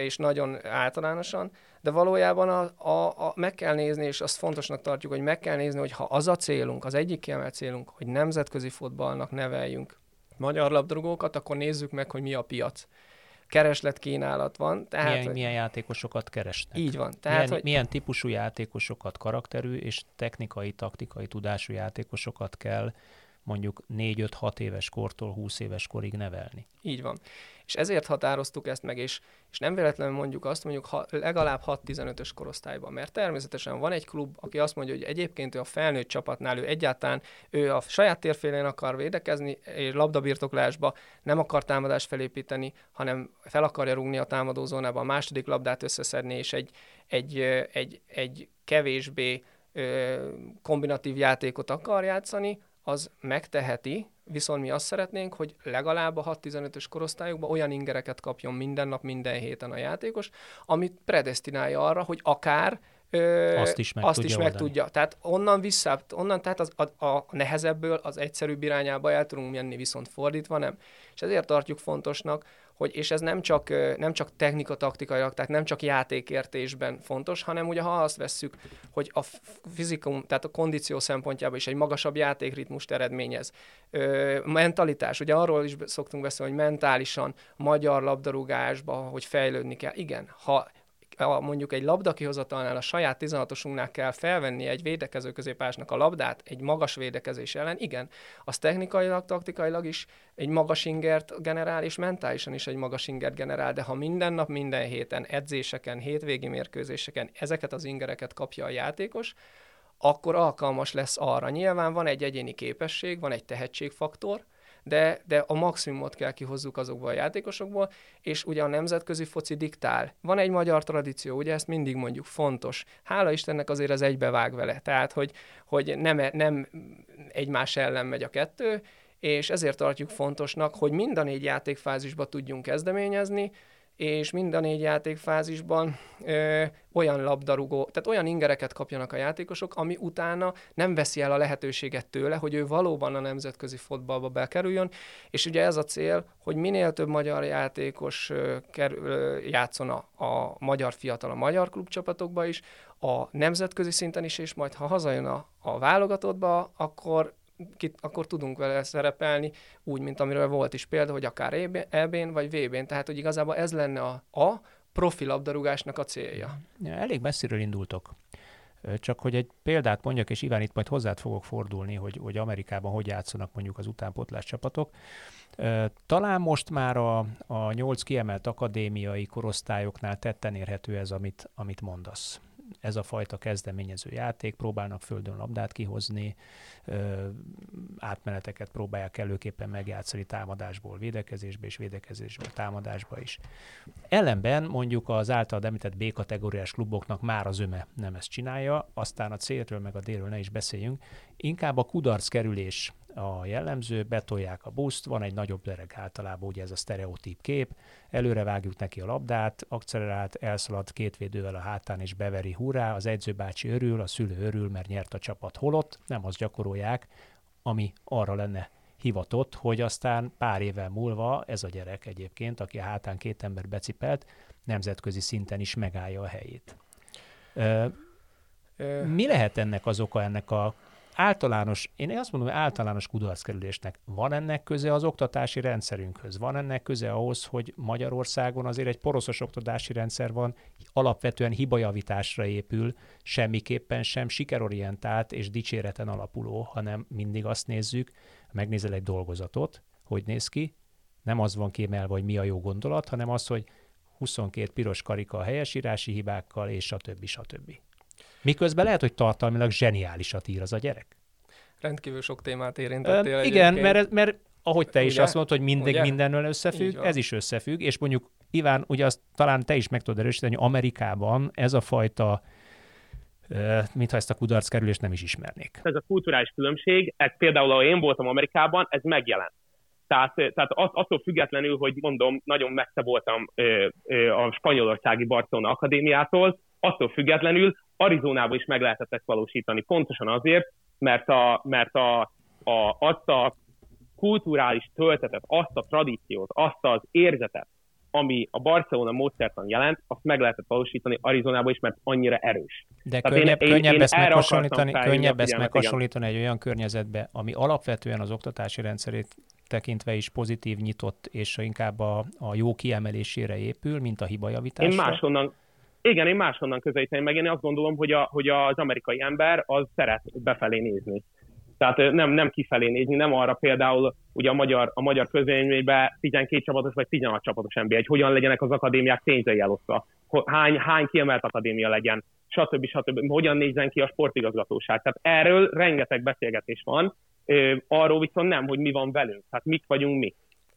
és nagyon általánosan, de valójában a, a, a, meg kell nézni, és azt fontosnak tartjuk, hogy meg kell nézni, hogy ha az a célunk, az egyik kiemelt célunk, hogy nemzetközi fotballnak neveljünk magyar labdarúgókat, akkor nézzük meg, hogy mi a piac. Kereslet kínálat van. Tehát, milyen, hogy... milyen játékosokat keresnek? Így van. Tehát, milyen, hogy... milyen típusú játékosokat, karakterű és technikai, taktikai tudású játékosokat kell mondjuk 4-5-6 éves kortól 20 éves korig nevelni. Így van. És ezért határoztuk ezt meg, és, és nem véletlenül mondjuk azt, mondjuk ha, legalább 6-15-ös korosztályban, mert természetesen van egy klub, aki azt mondja, hogy egyébként ő a felnőtt csapatnál, ő egyáltalán ő a saját térfélén akar védekezni, és labdabirtoklásba nem akar támadást felépíteni, hanem fel akarja rúgni a támadózónába, a második labdát összeszedni, és egy, egy, egy, egy kevésbé kombinatív játékot akar játszani, az megteheti, viszont mi azt szeretnénk, hogy legalább a 6-15-ös korosztályokban olyan ingereket kapjon minden nap, minden héten a játékos, amit predestinálja arra, hogy akár Ö, azt is meg, azt tudja, is meg tudja. Tehát onnan vissza, onnan tehát az, a, a nehezebből az egyszerűbb irányába el tudunk menni, viszont fordítva nem. És ezért tartjuk fontosnak, hogy, és ez nem csak, nem csak technika taktikailag, tehát nem csak játékértésben fontos, hanem ugye ha azt vesszük, hogy a fizikum, tehát a kondíció szempontjából is egy magasabb játékritmust eredményez. Ö, mentalitás, ugye arról is szoktunk beszélni, hogy mentálisan magyar labdarúgásba, hogy fejlődni kell. Igen, ha a, mondjuk egy labda kihozatalnál a saját 16-osunknál kell felvenni egy védekező középásnak a labdát egy magas védekezés ellen, igen, az technikailag, taktikailag is egy magas ingert generál, és mentálisan is egy magas ingert generál, de ha minden nap, minden héten, edzéseken, hétvégi mérkőzéseken ezeket az ingereket kapja a játékos, akkor alkalmas lesz arra. Nyilván van egy egyéni képesség, van egy tehetségfaktor, de, de a maximumot kell kihozzuk azokból a játékosokból, és ugye a nemzetközi foci diktál. Van egy magyar tradíció, ugye ezt mindig mondjuk fontos. Hála Istennek azért az egybevág vele, tehát hogy, hogy nem, nem egymás ellen megy a kettő, és ezért tartjuk fontosnak, hogy mind a négy játékfázisba tudjunk kezdeményezni, és mind a négy játékfázisban ö, olyan labdarúgó, tehát olyan ingereket kapjanak a játékosok, ami utána nem veszi el a lehetőséget tőle, hogy ő valóban a nemzetközi fotballba bekerüljön, és ugye ez a cél, hogy minél több magyar játékos ö, kerül, ö, játszon a, a magyar fiatal a magyar klubcsapatokba is, a nemzetközi szinten is, és majd ha hazajön a, a válogatottba, akkor kit, akkor tudunk vele szerepelni, úgy, mint amiről volt is példa, hogy akár EB-n vagy VB-n. Tehát, hogy igazából ez lenne a, a profi labdarúgásnak a célja. Ja, elég messziről indultok. Csak hogy egy példát mondjak, és Iván itt majd hozzád fogok fordulni, hogy, hogy Amerikában hogy játszanak mondjuk az utánpotlás csapatok. Talán most már a, a nyolc kiemelt akadémiai korosztályoknál tetten érhető ez, amit, amit mondasz ez a fajta kezdeményező játék, próbálnak földön labdát kihozni, átmeneteket próbálják előképpen megjátszani támadásból védekezésbe és védekezésből támadásba is. Ellenben mondjuk az által említett B-kategóriás kluboknak már az öme nem ezt csinálja, aztán a célről meg a délről ne is beszéljünk, inkább a kudarc kerülés a jellemző, betolják a buszt, van egy nagyobb dereg általában, ugye ez a sztereotíp kép, előre vágjuk neki a labdát, akcelerált, elszalad két védővel a hátán és beveri. Hurrá, az edzőbácsi örül, a szülő örül, mert nyert a csapat. Holott, nem azt gyakorolják, ami arra lenne hivatott, hogy aztán pár évvel múlva ez a gyerek egyébként, aki a hátán két ember becipelt, nemzetközi szinten is megállja a helyét. Mi lehet ennek az oka ennek a általános, én azt mondom, hogy általános kudarckerülésnek van ennek köze az oktatási rendszerünkhöz, van ennek köze ahhoz, hogy Magyarországon azért egy poroszos oktatási rendszer van, alapvetően hibajavításra épül, semmiképpen sem sikerorientált és dicséreten alapuló, hanem mindig azt nézzük, megnézel egy dolgozatot, hogy néz ki, nem az van kiemelve, hogy mi a jó gondolat, hanem az, hogy 22 piros karika a helyesírási hibákkal, és többi, stb. Miközben lehet, hogy tartalmilag zseniálisat ír az a gyerek. Rendkívül sok témát érintettél. Uh, igen, mert, mert ahogy te ugye? is azt mondod, hogy mindig ugye? mindennel összefügg, ez is összefügg, és mondjuk Iván, ugye azt talán te is meg tudod erősíteni, hogy Amerikában ez a fajta mintha ezt a kudarc kerülést nem is ismernék. Ez a kulturális különbség, ez például, ahol én voltam Amerikában, ez megjelent. Tehát, tehát attól függetlenül, hogy mondom, nagyon messze voltam a spanyolországi Barcelona Akadémiától, attól függetlenül Arizonában is meg lehetett ezt valósítani. Pontosan azért, mert, a, mert a, a, azt a kulturális töltetet, azt a tradíciót, azt az érzetet, ami a Barcelona módszertan jelent, azt meg lehetett valósítani Arizonában is, mert annyira erős. De Tehát könnyebb, én, könnyebb én, ezt meghasonlítani, könnyebb ezt meghasonlítani egy olyan környezetbe, ami alapvetően az oktatási rendszerét tekintve is pozitív, nyitott, és inkább a, a jó kiemelésére épül, mint a hibajavításra. Én máshonnan, igen, én máshonnan közelíteném meg. Én azt gondolom, hogy, a, hogy az amerikai ember az szeret befelé nézni. Tehát nem, nem kifelé nézni, nem arra például ugye a magyar, a magyar közvéleményben 12 csapatos vagy 16 csapatos NBA, hogy hogyan legyenek az akadémiák pénzei elosztva, hány, hány kiemelt akadémia legyen, stb. stb. Hogyan nézzen ki a sportigazgatóság. Tehát erről rengeteg beszélgetés van, arról viszont nem, hogy mi van velünk, tehát mik vagyunk mi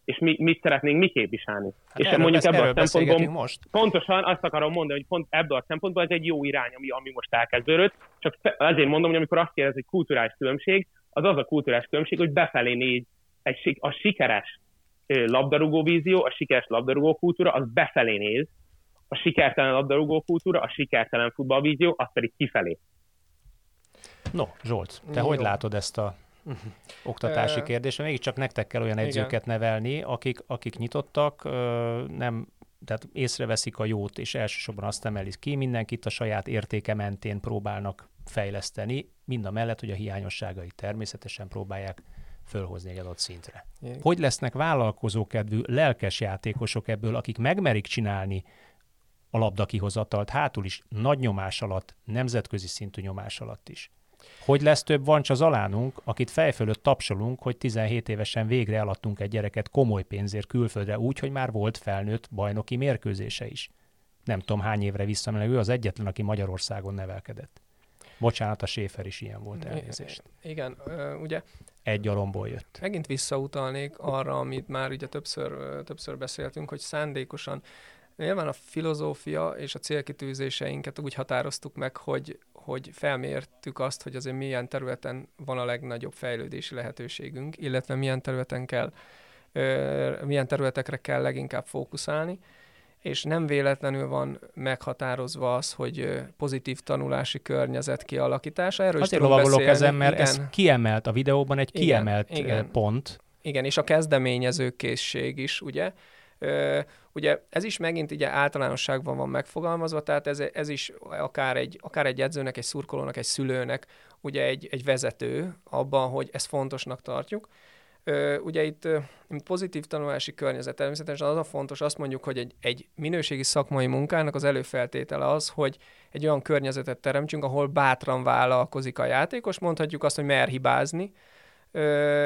és mi, mit szeretnénk mi képviselni. Hát és mondjuk ebből a szempontból most. pontosan azt akarom mondani, hogy pont ebből a szempontból ez egy jó irány, ami, ami most elkezdődött, csak ezért mondom, hogy amikor azt kérdez, hogy kulturális különbség, az az a kulturális különbség, hogy befelé néz egy, a sikeres labdarúgó vízió, a sikeres labdarúgó kultúra, az befelé néz, a sikertelen labdarúgó kultúra, a sikertelen futballvízió, az pedig kifelé. No, Zsolt, te Jó. hogy látod ezt a oktatási kérdés, mégiscsak nektek kell olyan edzőket Igen. nevelni, akik, akik nyitottak, nem tehát észreveszik a jót, és elsősorban azt emelik ki, mindenkit a saját értéke mentén próbálnak fejleszteni, mind a mellett, hogy a hiányosságai természetesen próbálják fölhozni egy adott szintre. Igen. Hogy lesznek vállalkozókedvű, lelkes játékosok ebből, akik megmerik csinálni a labda kihozatalt hátul is, nagy nyomás alatt, nemzetközi szintű nyomás alatt is. Hogy lesz több vancsa zalánunk, akit fejfölött tapsolunk, hogy 17 évesen végre eladtunk egy gyereket komoly pénzért külföldre úgy, hogy már volt felnőtt bajnoki mérkőzése is. Nem tudom hány évre visszamenőleg, ő az egyetlen, aki Magyarországon nevelkedett. Bocsánat, a Séfer is ilyen volt, elnézést. Igen, ugye... Egy alomból jött. Megint visszautalnék arra, amit már ugye többször, többször beszéltünk, hogy szándékosan Nyilván a filozófia és a célkitűzéseinket úgy határoztuk meg, hogy, hogy felmértük azt, hogy azért milyen területen van a legnagyobb fejlődési lehetőségünk, illetve milyen területen kell, milyen területekre kell leginkább fókuszálni, és nem véletlenül van meghatározva az, hogy pozitív tanulási környezet kialakítása. Erről Azért lovagolok ezen, mert igen. ez kiemelt a videóban, egy igen, kiemelt igen. pont. Igen, és a kezdeményező készség is, ugye? Ugye ez is megint ugye általánosságban van megfogalmazva, tehát ez, ez is akár egy, akár egy edzőnek, egy szurkolónak, egy szülőnek ugye egy, egy vezető abban, hogy ezt fontosnak tartjuk. Ugye itt mint pozitív tanulási környezet természetesen az a fontos, azt mondjuk, hogy egy, egy minőségi szakmai munkának az előfeltétele az, hogy egy olyan környezetet teremtsünk, ahol bátran vállalkozik a játékos, mondhatjuk azt, hogy mer hibázni,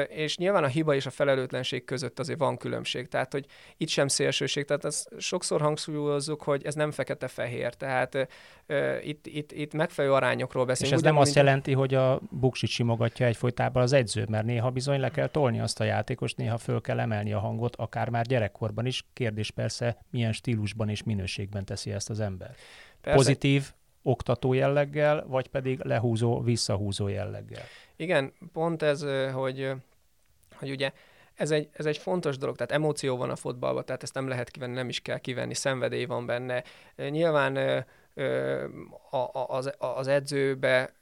és nyilván a hiba és a felelőtlenség között azért van különbség, tehát hogy itt sem szélsőség, tehát ezt sokszor hangsúlyozzuk, hogy ez nem fekete-fehér, tehát itt, itt, itt megfelelő arányokról beszélünk. És ez nem azt jelenti, hogy a buksit simogatja egyfolytában az edző, mert néha bizony le kell tolni azt a játékost, néha föl kell emelni a hangot, akár már gyerekkorban is. Kérdés persze, milyen stílusban és minőségben teszi ezt az ember. Persze. Pozitív, oktató jelleggel, vagy pedig lehúzó, visszahúzó jelleggel. Igen, pont ez, hogy, hogy ugye ez egy, ez egy fontos dolog, tehát emóció van a fotballban, tehát ezt nem lehet kivenni, nem is kell kivenni, szenvedély van benne. Nyilván az, az edzőbe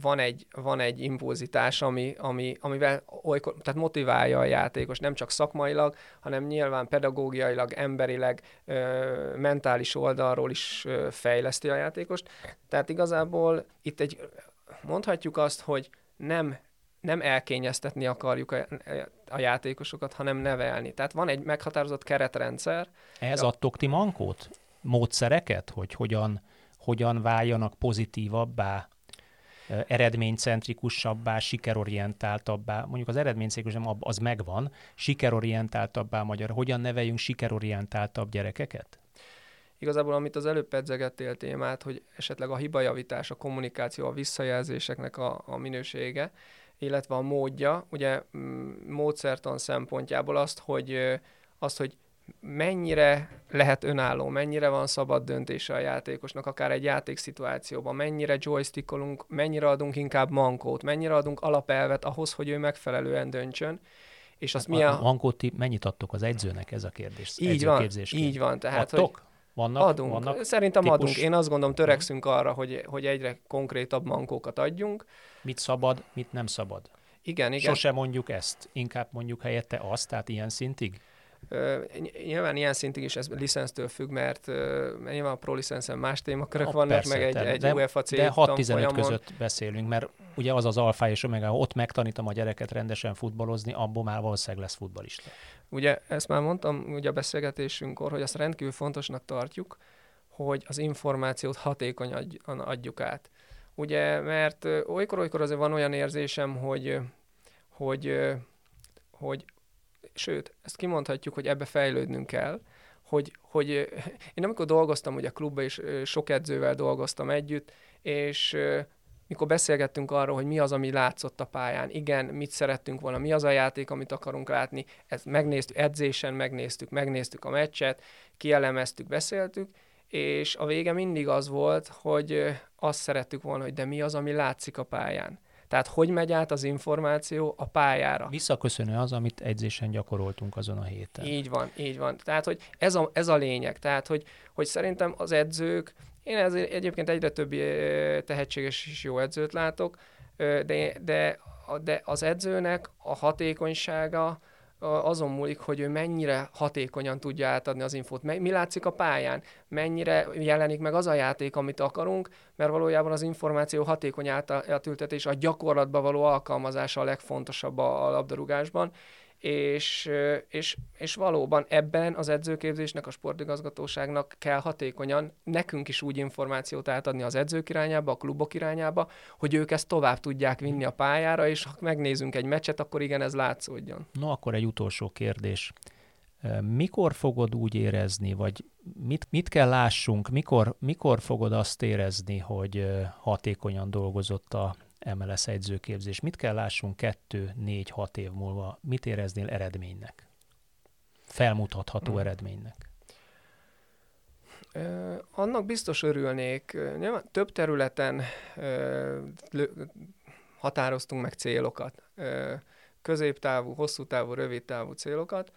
van egy, van egy impulzitás, ami, ami, amivel olykor, tehát motiválja a játékos, nem csak szakmailag, hanem nyilván pedagógiailag, emberileg, mentális oldalról is fejleszti a játékost. Tehát igazából itt egy, mondhatjuk azt, hogy nem nem elkényeztetni akarjuk a, a játékosokat, hanem nevelni. Tehát van egy meghatározott keretrendszer. Ehhez adtok ti mankót? Módszereket, hogy hogyan, hogyan váljanak pozitívabbá, eredménycentrikusabbá, sikerorientáltabbá, mondjuk az eredménycentrikus az megvan, sikerorientáltabbá magyar, hogyan neveljünk sikerorientáltabb gyerekeket? Igazából, amit az előbb pedzegettél témát, hogy esetleg a hibajavítás, a kommunikáció, a visszajelzéseknek a, a minősége, illetve a módja, ugye módszertan szempontjából azt, hogy, azt, hogy mennyire lehet önálló, mennyire van szabad döntése a játékosnak, akár egy játékszituációban, mennyire joystickolunk, mennyire adunk inkább mankót, mennyire adunk alapelvet ahhoz, hogy ő megfelelően döntsön. És azt hát, milyen... A mankót ti mennyit adtok az edzőnek, ez a kérdés? Így van, így van. Tehát, Adtok? Hogy vannak, adunk. Vannak Szerintem típus... adunk. Én azt gondolom, törekszünk arra, hogy, hogy egyre konkrétabb mankókat adjunk. Mit szabad, mit nem szabad. Igen, igen. Sose mondjuk ezt, inkább mondjuk helyette azt, tehát ilyen szintig? Uh, nyilván ilyen szintig is ez licensztől függ, mert uh, nyilván a pro licenszen más témakörök ha, vannak, persze, meg egy, egy de, UEFA C De 6-15 között beszélünk, mert ugye az az alfa és omega, ott megtanítom a gyereket rendesen futballozni, abból már valószínűleg lesz futbalista. Ugye ezt már mondtam ugye a beszélgetésünkkor, hogy azt rendkívül fontosnak tartjuk, hogy az információt hatékonyan adjuk át. ugye, mert olykor-olykor azért van olyan érzésem, hogy, hogy, hogy sőt, ezt kimondhatjuk, hogy ebbe fejlődnünk kell, hogy, hogy én amikor dolgoztam ugye a klubban, és sok edzővel dolgoztam együtt, és mikor beszélgettünk arról, hogy mi az, ami látszott a pályán, igen, mit szerettünk volna, mi az a játék, amit akarunk látni, ezt megnéztük, edzésen megnéztük, megnéztük a meccset, kielemeztük, beszéltük, és a vége mindig az volt, hogy azt szerettük volna, hogy de mi az, ami látszik a pályán. Tehát hogy megy át az információ a pályára? Visszaköszönő az, amit edzésen gyakoroltunk azon a héten. Így van, így van. Tehát, hogy ez a, ez a lényeg. Tehát, hogy, hogy szerintem az edzők, én ezért egyébként egyre több tehetséges és jó edzőt látok, de, de, de az edzőnek a hatékonysága, azon múlik, hogy ő mennyire hatékonyan tudja átadni az infót. Mi látszik a pályán? Mennyire jelenik meg az a játék, amit akarunk, mert valójában az információ hatékony átültetés, a gyakorlatba való alkalmazása a legfontosabb a labdarúgásban, és, és, és valóban ebben az edzőképzésnek, a sportigazgatóságnak kell hatékonyan nekünk is úgy információt átadni az edzők irányába, a klubok irányába, hogy ők ezt tovább tudják vinni a pályára, és ha megnézünk egy meccset, akkor igen, ez látszódjon. No, akkor egy utolsó kérdés. Mikor fogod úgy érezni, vagy mit, mit kell lássunk, mikor, mikor fogod azt érezni, hogy hatékonyan dolgozott a MLS edzőképzés. Mit kell lássunk kettő, négy, hat év múlva? Mit éreznél eredménynek? Felmutatható hmm. eredménynek? Annak biztos örülnék. Nyilván több területen határoztunk meg célokat. Középtávú, hosszú távú, rövid távú célokat.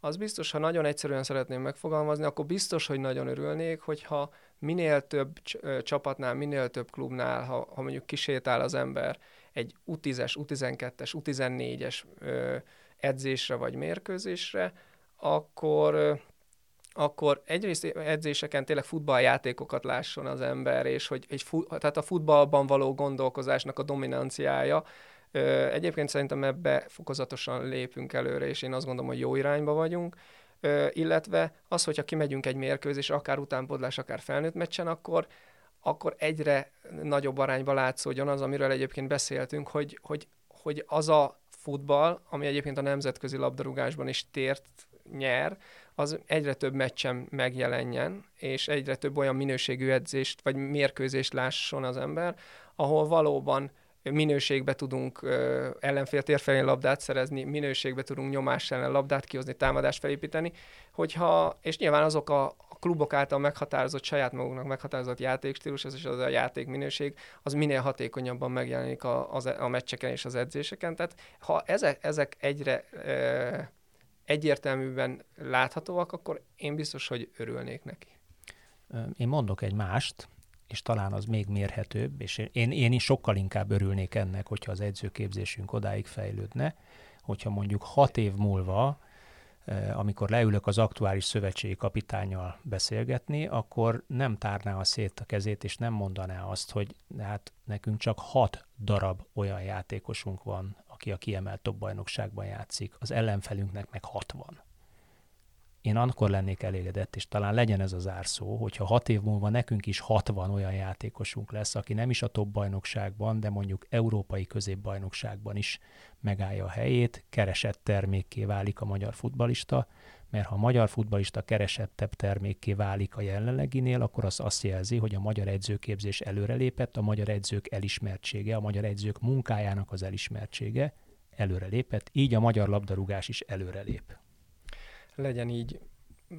Az biztos, ha nagyon egyszerűen szeretném megfogalmazni, akkor biztos, hogy nagyon örülnék, hogyha minél több csapatnál, minél több klubnál, ha, ha mondjuk kisétál az ember egy U10-es, U12-es, U14-es edzésre vagy mérkőzésre, akkor akkor egyrészt edzéseken tényleg futballjátékokat lásson az ember, és hogy egy fu- tehát a futballban való gondolkozásnak a dominanciája. Egyébként szerintem ebbe fokozatosan lépünk előre, és én azt gondolom, hogy jó irányba vagyunk illetve az, hogyha kimegyünk egy mérkőzés, akár utánpodlás, akár felnőtt meccsen, akkor, akkor egyre nagyobb arányba látszódjon az, amiről egyébként beszéltünk, hogy, hogy, hogy az a futball, ami egyébként a nemzetközi labdarúgásban is tért nyer, az egyre több meccsen megjelenjen, és egyre több olyan minőségű edzést vagy mérkőzést lásson az ember, ahol valóban minőségbe tudunk ellenfél térfelén labdát szerezni, minőségbe tudunk nyomás ellen labdát kihozni, támadást felépíteni, hogyha, és nyilván azok a, a klubok által meghatározott, saját maguknak meghatározott játékstílus, ez is az a játék minőség, az minél hatékonyabban megjelenik a, a, a meccseken és az edzéseken. Tehát ha ezek, ezek egyre e, egyértelműben láthatóak, akkor én biztos, hogy örülnék neki. Én mondok egy mást, és talán az még mérhetőbb, és én, én is sokkal inkább örülnék ennek, hogyha az edzőképzésünk odáig fejlődne, hogyha mondjuk hat év múlva, eh, amikor leülök az aktuális szövetségi kapitányjal beszélgetni, akkor nem tárná a szét a kezét, és nem mondaná azt, hogy hát nekünk csak hat darab olyan játékosunk van, aki a kiemelt top bajnokságban játszik, az ellenfelünknek meg hat van én akkor lennék elégedett, és talán legyen ez az árszó, hogyha hat év múlva nekünk is 60 olyan játékosunk lesz, aki nem is a top bajnokságban, de mondjuk európai középbajnokságban is megállja a helyét, keresett termékké válik a magyar futbalista, mert ha a magyar futbalista keresettebb termékké válik a jelenleginél, akkor az azt jelzi, hogy a magyar edzőképzés előrelépett, a magyar edzők elismertsége, a magyar edzők munkájának az elismertsége előrelépett, így a magyar labdarúgás is előrelép legyen így.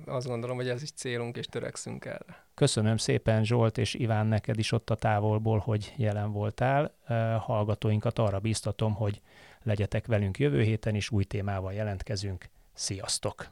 Azt gondolom, hogy ez is célunk, és törekszünk erre. Köszönöm szépen Zsolt és Iván neked is ott a távolból, hogy jelen voltál. Hallgatóinkat arra biztatom, hogy legyetek velünk jövő héten is, új témával jelentkezünk. Sziasztok!